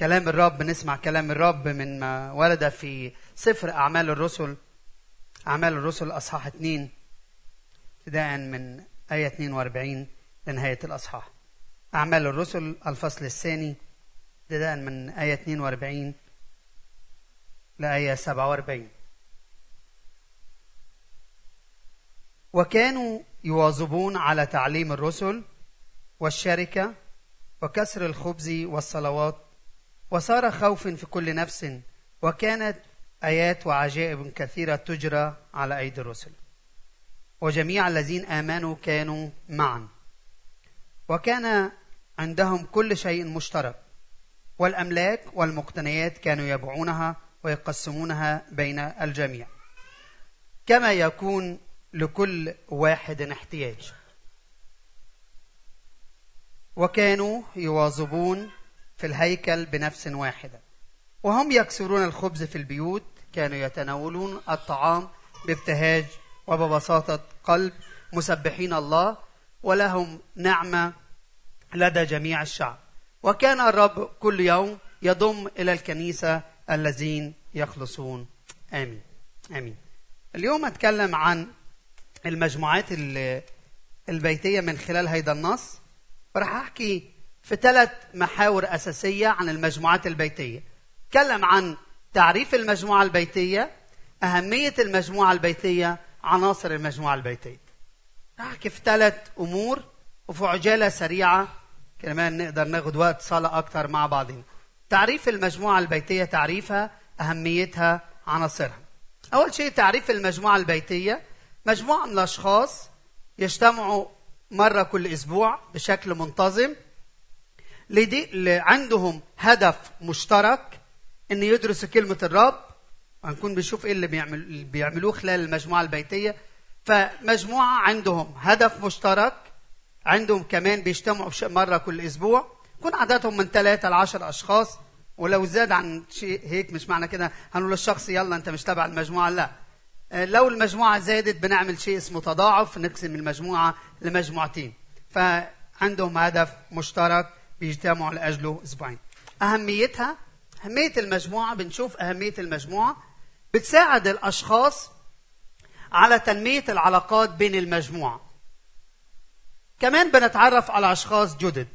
كلام الرب نسمع كلام الرب من ما ورد في سفر أعمال الرسل. أعمال الرسل أصحاح 2 ابتداء من آية 42 لنهاية الأصحاح. أعمال الرسل الفصل الثاني ابتداء من آية 42 لآية 47 وكانوا يواظبون على تعليم الرسل والشركة وكسر الخبز والصلوات وصار خوف في كل نفس وكانت آيات وعجائب كثيرة تجرى على أيدي الرسل. وجميع الذين آمنوا كانوا معا. وكان عندهم كل شيء مشترك. والأملاك والمقتنيات كانوا يبيعونها ويقسمونها بين الجميع. كما يكون لكل واحد احتياج. وكانوا يواظبون في الهيكل بنفس واحدة. وهم يكسرون الخبز في البيوت كانوا يتناولون الطعام بابتهاج وببساطة قلب مسبحين الله ولهم نعمة لدى جميع الشعب. وكان الرب كل يوم يضم إلى الكنيسة الذين يخلصون. آمين. آمين. اليوم أتكلم عن المجموعات البيتية من خلال هيدا النص. وراح أحكي في ثلاث محاور أساسية عن المجموعات البيتية. تكلم عن تعريف المجموعة البيتية أهمية المجموعة البيتية عناصر المجموعة البيتية. أحكي في ثلاث أمور وفي عجالة سريعة كمان نقدر ناخد وقت صلاة أكتر مع بعضنا تعريف المجموعة البيتية تعريفها أهميتها عناصرها. أول شيء تعريف المجموعة البيتية. مجموعة من الأشخاص يجتمعوا مرة كل أسبوع بشكل منتظم. عندهم هدف مشترك ان يدرسوا كلمة الرب. هنكون بنشوف إيه اللي بيعمل بيعملوه خلال المجموعة البيتية. فمجموعة عندهم هدف مشترك عندهم كمان بيجتمعوا مرة كل أسبوع. يكون عددهم من ثلاثة ل 10 أشخاص. ولو زاد عن شيء هيك مش معنى كده هنقول للشخص يلا أنت مش تبع المجموعة لا. لو المجموعة زادت بنعمل شيء اسمه تضاعف نقسم المجموعة لمجموعتين. فعندهم هدف مشترك بيجتمعوا لاجله أسبوعين. أهميتها أهمية المجموعة بنشوف أهمية المجموعة بتساعد الأشخاص على تنمية العلاقات بين المجموعة. كمان بنتعرف على أشخاص جدد.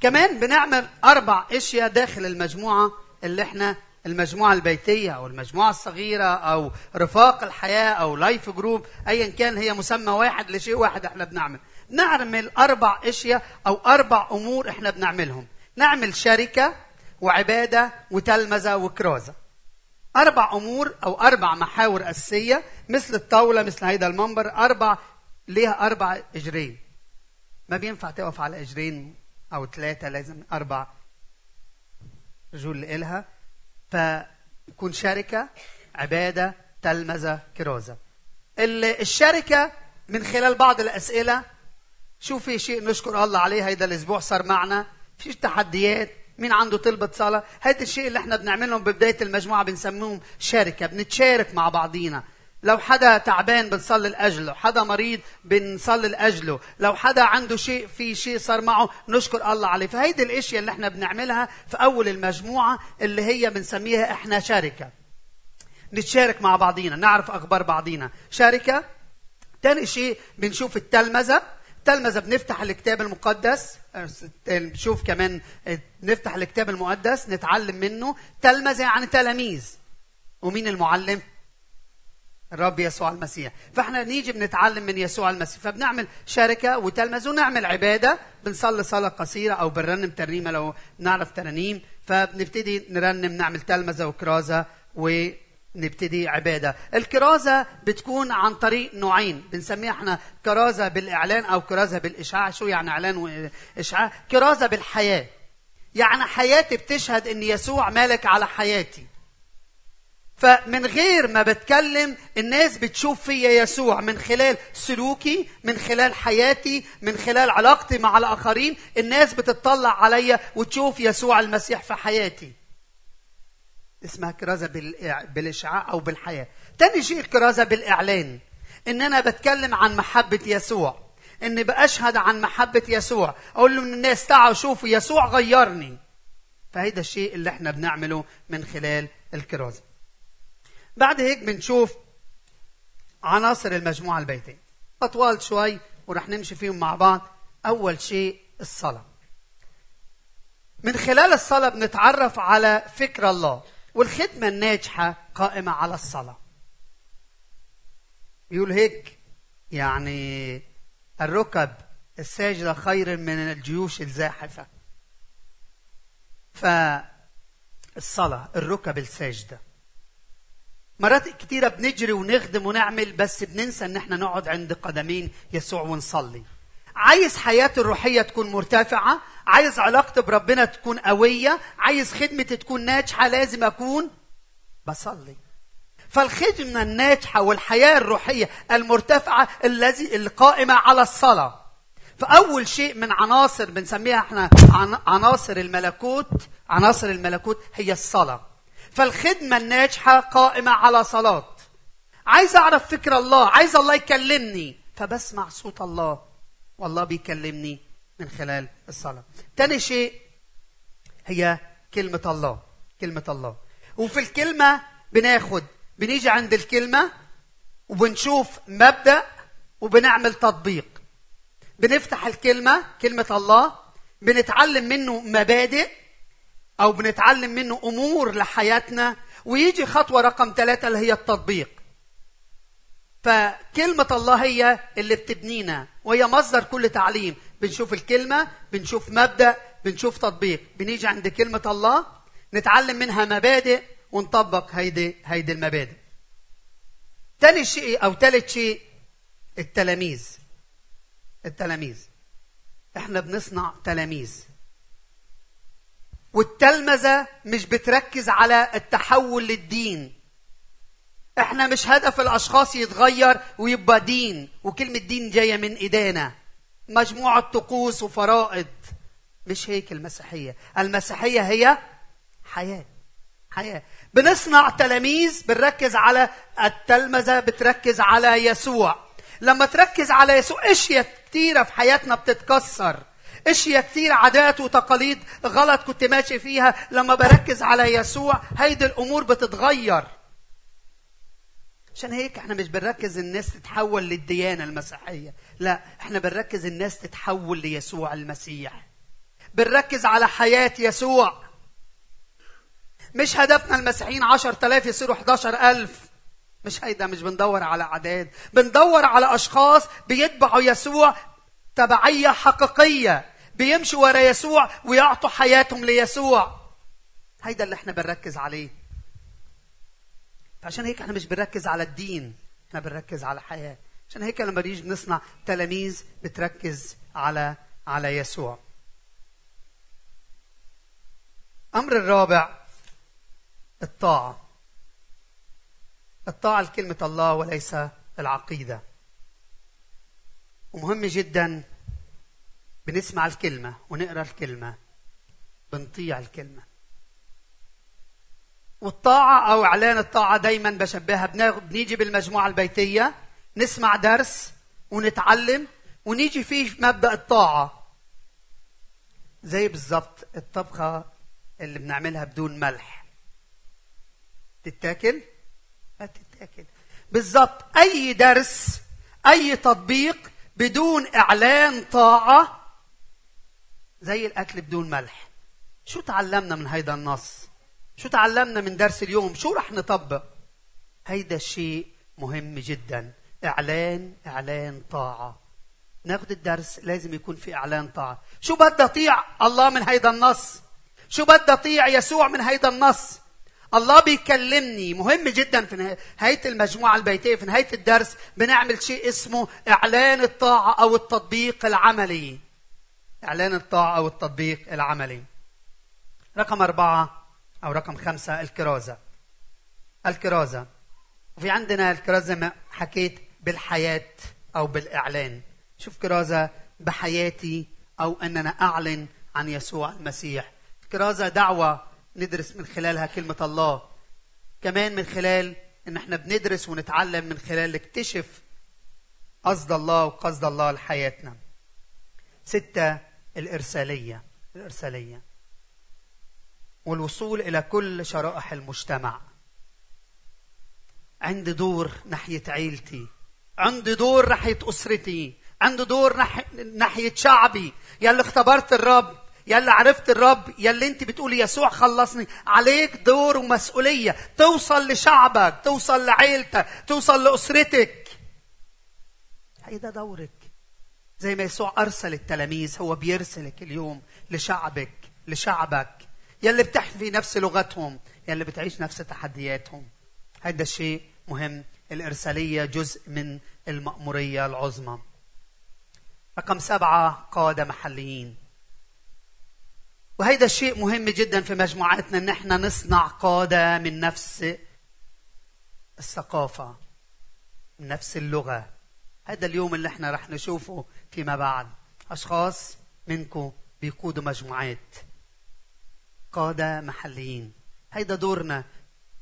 كمان بنعمل أربع أشياء داخل المجموعة اللي إحنا المجموعة البيتية أو المجموعة الصغيرة أو رفاق الحياة أو life group أيا كان هي مسمى واحد لشيء واحد إحنا بنعمل. نعمل أربع أشياء أو أربع أمور إحنا بنعملهم. نعمل شركة وعبادة وتلمذة وكرازة. أربع أمور أو أربع محاور أساسية مثل الطاولة مثل هيدا المنبر أربع ليها أربع إجرين. ما بينفع تقف على إجرين أو ثلاثة لازم أربع رجول إلها. فيكون شركة عبادة تلمذة كرازة. الشركة من خلال بعض الأسئلة شو في شيء نشكر الله عليه هيدا الأسبوع صار معنا؟ في تحديات؟ مين عنده طلبة صلاة؟ هذا الشيء اللي إحنا بنعملهم ببداية المجموعة بنسميهم شركة بنتشارك مع بعضينا. لو حدا تعبان بنصلي لأجله حدا مريض بنصلي لأجله. لو حدا عنده شيء في شيء صار معه نشكر الله عليه. فهيدي الأشياء اللي إحنا بنعملها في أول المجموعة اللي هي بنسميها إحنا شركة. نتشارك مع بعضينا نعرف أخبار بعضينا. شركة؟ ثاني شيء بنشوف التلمذة. تلمذة بنفتح الكتاب المقدس. نشوف كمان نفتح الكتاب المقدس نتعلم منه. تلمذة يعني تلاميذ. ومين المعلم؟ الرب يسوع المسيح. فاحنا نيجي بنتعلم من يسوع المسيح. فبنعمل شركة وتلمذ ونعمل عبادة. بنصلي صلاة قصيرة أو بنرنم ترنيمة لو نعرف ترانيم. فبنبتدي نرنم نعمل تلمذة وكرازة و نبتدي عبادة. الكرازة بتكون عن طريق نوعين بنسميها إحنا كرازة بالإعلان أو كرازة بالإشعاع. شو يعني إعلان وإشعاع؟ كرازة بالحياة. يعني حياتي بتشهد إن يسوع مالك على حياتي. فمن غير ما بتكلم الناس بتشوف فيا يسوع. من خلال سلوكي من خلال حياتي من خلال علاقتي مع الآخرين الناس بتطلع عليا وتشوف يسوع المسيح في حياتي. اسمها كرازة بالإشعاع أو بالحياة. تاني شيء الكرازة بالإعلان. إن أنا بتكلم عن محبة يسوع. إني بأشهد عن محبة يسوع. أقول لهم الناس تعالوا شوفوا يسوع غيرني. فهيدا الشيء اللي إحنا بنعمله من خلال الكرازة. بعد هيك بنشوف عناصر المجموعة البيتية أطوال شوي ورح نمشي فيهم مع بعض. أول شيء الصلاة. من خلال الصلاة بنتعرف على فكر الله. والخدمة الناجحة قائمة على الصلاة. يقول هيك يعني الركب الساجدة خير من الجيوش الزاحفة. فالصلاة الركب الساجدة. مرات كثيرة بنجري ونخدم ونعمل بس بننسى إن إحنا نقعد عند قدمين يسوع ونصلي. عايز حياتي الروحية تكون مرتفعة عايز علاقتي بربنا تكون قوية عايز خدمتي تكون ناجحة لازم أكون بصلي. فالخدمة الناجحة والحياة الروحية المرتفعة الذي القائمة على الصلاة. فأول شيء من عناصر بنسميها إحنا عناصر الملكوت عناصر الملكوت هي الصلاة. فالخدمة الناجحة قائمة على صلاة. عايز أعرف فكر الله عايز الله يكلمني فبسمع صوت الله. والله بيكلمني من خلال الصلاة. تاني شيء هي كلمة الله كلمة الله. وفي الكلمة بناخد بنيجي عند الكلمة وبنشوف مبدأ وبنعمل تطبيق. بنفتح الكلمة كلمة الله بنتعلم منه مبادئ أو بنتعلم منه أمور لحياتنا ويجي خطوة رقم ثلاثة اللي هي التطبيق. فكلمة الله هي اللي بتبنينا وهي مصدر كل تعليم. بنشوف الكلمة بنشوف مبدأ بنشوف تطبيق. بنيجي عند كلمة الله نتعلم منها مبادئ ونطبق هيدي هيدي المبادئ. تاني شيء أو ثالث شيء التلاميذ. التلاميذ. إحنا بنصنع تلاميذ. والتلمذة مش بتركز على التحول للدين. إحنا مش هدف الأشخاص يتغير ويبقى دين وكلمة دين جاية من إيدينا. مجموعة طقوس وفرائض. مش هيك المسيحية. المسيحية هي حياة. حياة. بنصنع تلاميذ بنركز على التلمذة بتركز على يسوع. لما تركز على يسوع أشياء كتيرة في حياتنا بتتكسر. أشياء كتير عادات وتقاليد غلط كنت ماشي فيها. لما بركز على يسوع هيدي الأمور بتتغير. عشان هيك إحنا مش بنركز الناس تتحول للديانة المسيحية. لا إحنا بنركز الناس تتحول ليسوع المسيح. بنركز على حياة يسوع. مش هدفنا المسيحيين عشر تلاف يصيروا 11 ألف. مش هيدا مش بندور على أعداد. بندور على أشخاص بيتبعوا يسوع تبعية حقيقية. بيمشوا ورا يسوع ويعطوا حياتهم ليسوع. هيدا اللي إحنا بنركز عليه. فعشان هيك إحنا مش بنركز على الدين إحنا بنركز على الحياة. عشان هيك لما بنيجي بنصنع تلاميذ بتركز على على يسوع. أمر الرابع الطاعة. الطاعة لكلمة الله وليس العقيدة. ومهم جدا بنسمع الكلمة ونقرأ الكلمة بنطيع الكلمة. والطاعة أو إعلان الطاعة دايما بشبهها. بنيجي بالمجموعة البيتية نسمع درس ونتعلم ونيجي فيه مبدأ الطاعة. زي بالضبط الطبخة اللي بنعملها بدون ملح. تتاكل؟ ما تتاكل. بالضبط أي درس أي تطبيق بدون إعلان طاعة زي الأكل بدون ملح. شو تعلمنا من هيدا النص؟ شو تعلمنا من درس اليوم؟ شو رح نطبق؟ هيدا الشيء مهم جدا. إعلان إعلان طاعة. ناخذ الدرس لازم يكون في إعلان طاعة. شو بدي أطيع الله من هيدا النص؟ شو بدي أطيع يسوع من هيدا النص؟ الله بيكلمني. مهم جدا في نهاية المجموعة البيتية في نهاية الدرس بنعمل شيء اسمه إعلان الطاعة أو التطبيق العملي. إعلان الطاعة أو التطبيق العملي. رقم أربعة. أو رقم خمسة الكرازة الكرازة وفي عندنا الكرازة ما حكيت بالحياة أو بالإعلان. شوف كرازة بحياتي أو أننا أعلن عن يسوع المسيح. كرازة دعوة ندرس من خلالها كلمة الله. كمان من خلال إن إحنا بندرس ونتعلم من خلال نكتشف قصد الله وقصد الله لحياتنا. ستة الإرسالية. الإرسالية. والوصول إلى كل شرائح المجتمع. عندي دور ناحية عيلتي. عندي دور ناحية أسرتي. عندي دور ناحية شعبي. يلي اختبرت الرب. يلي عرفت الرب. يلي أنت بتقولي يسوع خلصني. عليك دور ومسؤولية. توصل لشعبك. توصل لعيلتك. توصل لأسرتك. هيدا دورك. زي ما يسوع أرسل التلاميذ هو بيرسلك اليوم لشعبك لشعبك. يلي بتحكي نفس لغتهم يلي بتعيش نفس تحدياتهم. هذا الشيء مهم. الإرسالية جزء من المأمورية العظمى. رقم سبعة قادة محليين. وهيدا الشيء مهم جدا في مجموعاتنا إن إحنا نصنع قادة من نفس الثقافة من نفس اللغة. هذا اليوم اللي إحنا رح نشوفه فيما بعد. أشخاص منكم بيقودوا مجموعات. قادة محليين. هيدا دورنا.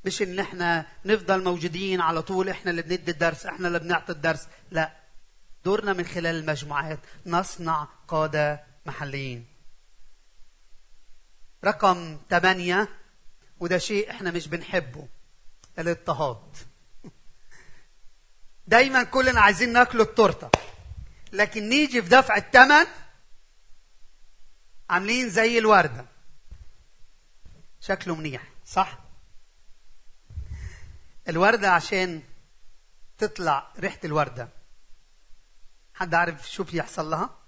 مش إن إحنا نفضل موجودين على طول إحنا اللي بندي الدرس إحنا اللي بنعطي الدرس. لا. دورنا من خلال المجموعات. نصنع قادة محليين. رقم ثمانية وده شيء إحنا مش بنحبه. الاضطهاد. دايما كلنا عايزين ناكل التورتة. لكن نيجي في دفع الثمن عاملين زي الوردة. شكله منيح. صح؟ الوردة عشان تطلع ريحة الوردة. حد عارف شو بيحصل لها؟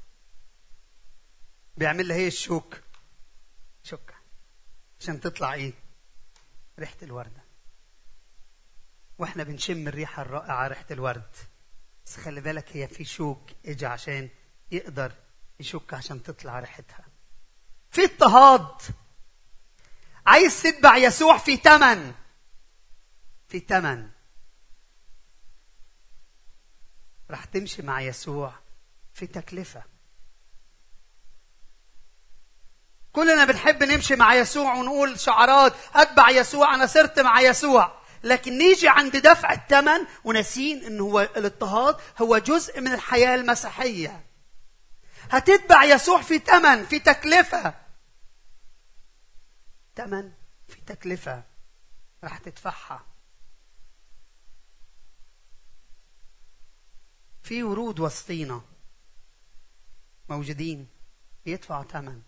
بيعمل لها هي الشوك؟ شوك. عشان تطلع إيه؟ ريحة الوردة. وإحنا بنشم الريحة الرائعة ريحة الورد. بس خلي بالك هي في شوك اجى عشان يقدر يشك عشان تطلع ريحتها. في اضطهاد! عايز تتبع يسوع في تمن؟ في تمن. راح تمشي مع يسوع في تكلفة. كلنا بنحب نمشي مع يسوع ونقول شعارات أتبع يسوع أنا صرت مع يسوع. لكن نيجي عند دفع الثمن وناسين إن هو الاضطهاد هو جزء من الحياة المسيحية. هتتبع يسوع في ثمن في تكلفة. ثمن في تكلفة راح تدفعها. في ورود وسطينا موجودين بيدفعوا ثمن.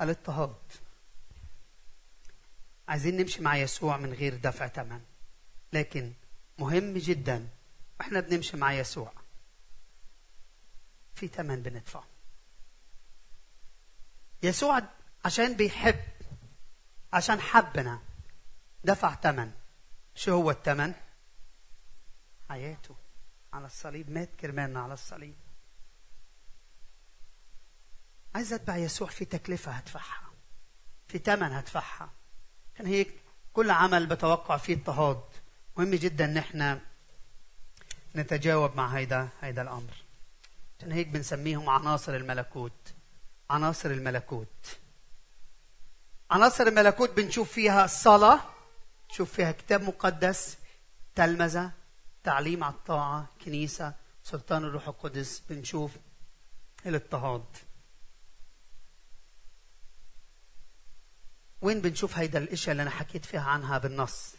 الاضطهاد. عايزين نمشي مع يسوع من غير دفع ثمن. لكن مهم جدا وإحنا بنمشي مع يسوع. في ثمن بندفعه. يسوع عشان بيحب عشان حبنا دفع ثمن شو هو الثمن حياته. على الصليب مات كرمالنا على الصليب. عايز أتبع يسوع في تكلفة هدفعها في ثمن هدفعها. عشان هيك كل عمل بتوقع فيه اضطهاد. مهم جدا إن إحنا نتجاوب مع هيدا هيدا الأمر. عشان هيك بنسميهم عناصر الملكوت. عناصر الملكوت. عناصر الملكوت بنشوف فيها الصلاة نشوف فيها كتاب مقدس تلمذة تعليم على الطاعة كنيسة سلطان الروح القدس بنشوف الاضطهاد. وين بنشوف هيدا الاشياء اللي أنا حكيت فيها عنها بالنص؟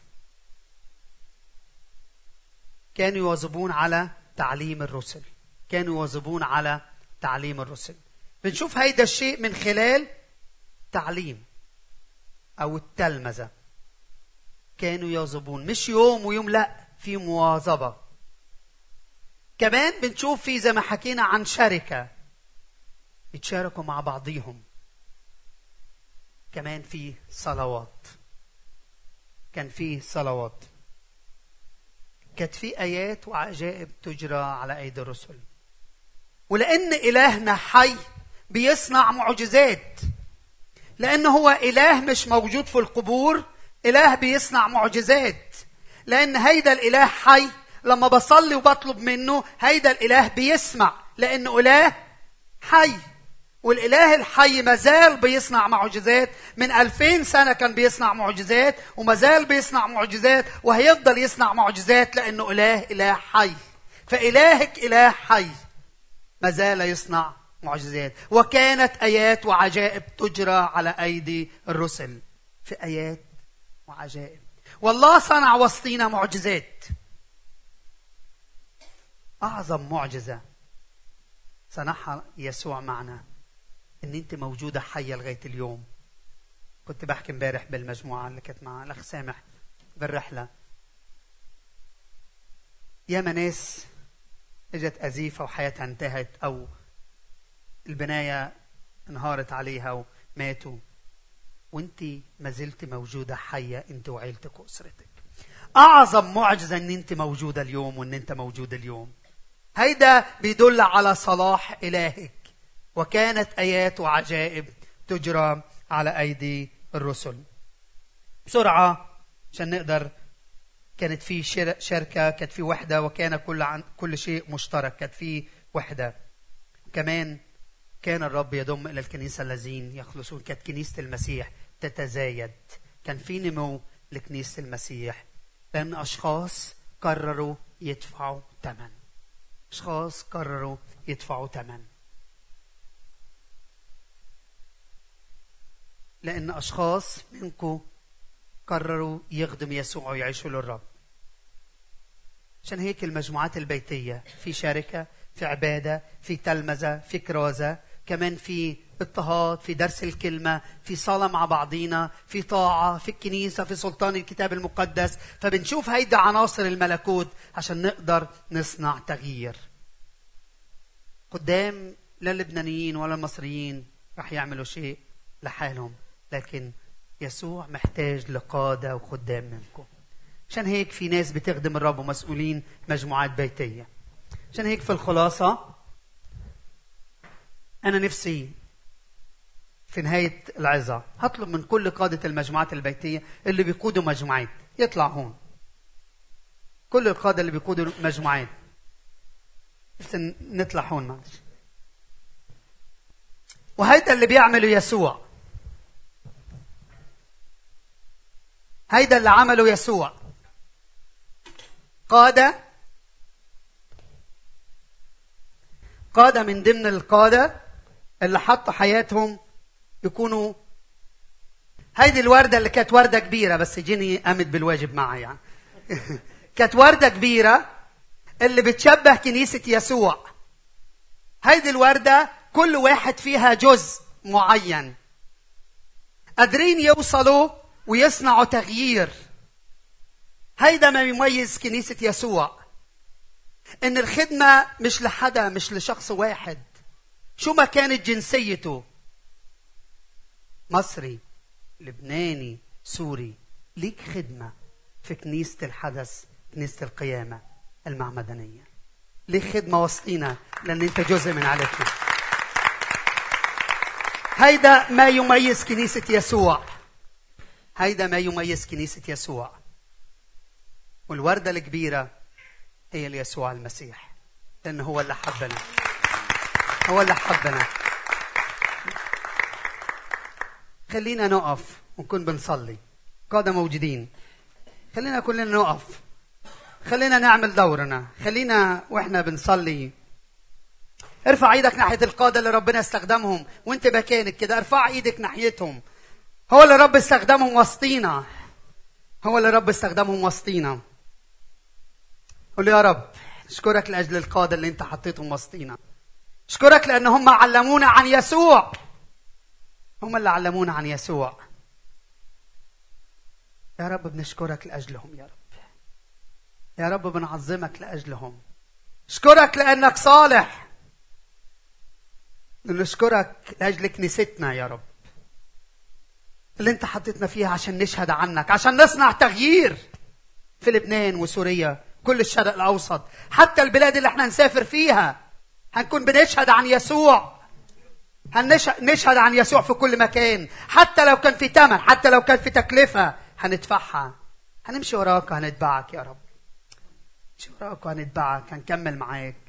كانوا يواظبون على تعليم الرسل. كانوا يواظبون على تعليم الرسل. بنشوف هيدا الشيء من خلال تعليم أو التلمذة. كانوا يواظبون مش يوم ويوم لا في مواظبة. كمان بنشوف في زي ما حكينا عن شركة. يتشاركوا مع بعضيهم. كمان في صلوات. كان في صلوات. كانت في آيات وعجائب تجرى على أيدي الرسل. ولأن إلهنا حي بيصنع معجزات. لأن هو إله مش موجود في القبور إله بيصنع معجزات. لأن هيدا الإله حي لما بصلي وبطلب منه هيدا الإله بيسمع. لأنه إله حي. والإله الحي مازال بيصنع معجزات. من ألفين سنة كان بيصنع معجزات ومازال بيصنع معجزات وهيفضل يصنع معجزات لأنه إله إله حي. فإلهك إله حي. مازال يصنع معجزات. وكانت آيات وعجائب تجرى على أيدي الرسل. في آيات وعجائب. والله صنع وسطينا معجزات. أعظم معجزة صنعها يسوع معنا. إن أنت موجودة حية لغاية اليوم. كنت بحكي امبارح بالمجموعة اللي كانت مع الأخ سامح بالرحلة. ياما ناس إجت أزيفة وحياتها انتهت أو البناية انهارت عليها وماتوا. وانت ما زلت موجودة حية انت وعيلتك وأسرتك. أعظم معجزة إن انت موجودة اليوم وإن انت موجود اليوم. هيدا بيدل على صلاح إلهك. وكانت آيات وعجائب تجرى على أيدي الرسل. بسرعة عشان نقدر كانت في شركة كانت في وحدة وكان كل عن كل شيء مشترك كانت في وحدة. كمان كان الرب يضم إلى الكنيسة الذين يخلصون كانت كنيسة المسيح تتزايد. كان في نمو لكنيسة المسيح. لأن أشخاص قرروا يدفعوا ثمن أشخاص قرروا يدفعوا ثمن لأن أشخاص منكم قرروا يخدم يسوع ويعيشوا للرب. عشان هيك المجموعات البيتية في شركة في عبادة في تلمذة في كرازة كمان في اضطهاد في درس الكلمة في صلاة مع بعضينا في طاعة في الكنيسة في سلطان الكتاب المقدس. فبنشوف هيدا عناصر الملكوت عشان نقدر نصنع تغيير. قدام لا اللبنانيين ولا المصريين رح يعملوا شيء لحالهم لكن يسوع محتاج لقادة وخدام منكم. عشان هيك في ناس بتخدم الرب ومسؤولين مجموعات بيتية. عشان هيك في الخلاصة أنا نفسي في نهاية العظة هطلب من كل قادة المجموعات البيتية اللي بيقودوا مجموعات. يطلع هون. كل القادة اللي بيقودوا مجموعات. بس نطلع هون معلش. وهيدا اللي بيعمله يسوع. هيدا اللي عمله يسوع. قادة. قادة من ضمن القادة اللي حطوا حياتهم يكونوا هيدي الوردة اللي كانت وردة كبيرة بس جيني قامت بالواجب معي يعني كانت وردة كبيرة اللي بتشبه كنيسة يسوع. هيدي الوردة كل واحد فيها جزء معين. قادرين يوصلوا ويصنعوا تغيير. هيدا ما يميز كنيسة يسوع. إن الخدمة مش لحدا مش لشخص واحد. شو ما كانت جنسيته؟ مصري لبناني سوري. ليك خدمة في كنيسة الحدث كنيسة القيامة المعمدانية ليك خدمة وسطينا لأن أنت جزء من عائلتنا هيدا ما يميز كنيسة يسوع. هيدا ما يميز كنيسة يسوع. والوردة الكبيرة هي ليسوع المسيح لأنه هو اللي حبنا. اللي حبنا خلينا نقف ونكون بنصلي. قادة موجودين. خلينا كلنا نقف. خلينا نعمل دورنا. خلينا وإحنا بنصلي. ارفع إيدك ناحية القادة اللي ربنا استخدمهم. وانت مكانك كده. ارفع إيدك ناحيتهم. هو اللي رب استخدمهم وسطينا. هو اللي رب استخدمهم وسطينا. قول يا رب أشكرك لأجل القادة اللي انت حطيتهم وسطينا. اشكرك لأن هم علمونا عن يسوع. هم اللي علمونا عن يسوع. يا رب بنشكرك لأجلهم يا رب. يا رب بنعظمك لأجلهم. اشكرك لأنك صالح. نشكرك لأجل كنيستنا يا رب. اللي انت حطيتنا فيها عشان نشهد عنك عشان نصنع تغيير في لبنان وسوريا كل الشرق الأوسط حتى البلاد اللي إحنا نسافر فيها. هنكون بنشهد عن يسوع. هنشهد عن يسوع في كل مكان. حتى لو كان في ثمن حتى لو كان في تكلفة هندفعها. هنمشي وراك وهنتبعك يا رب. نمشي وراك وهنتبعك هنكمل معاك.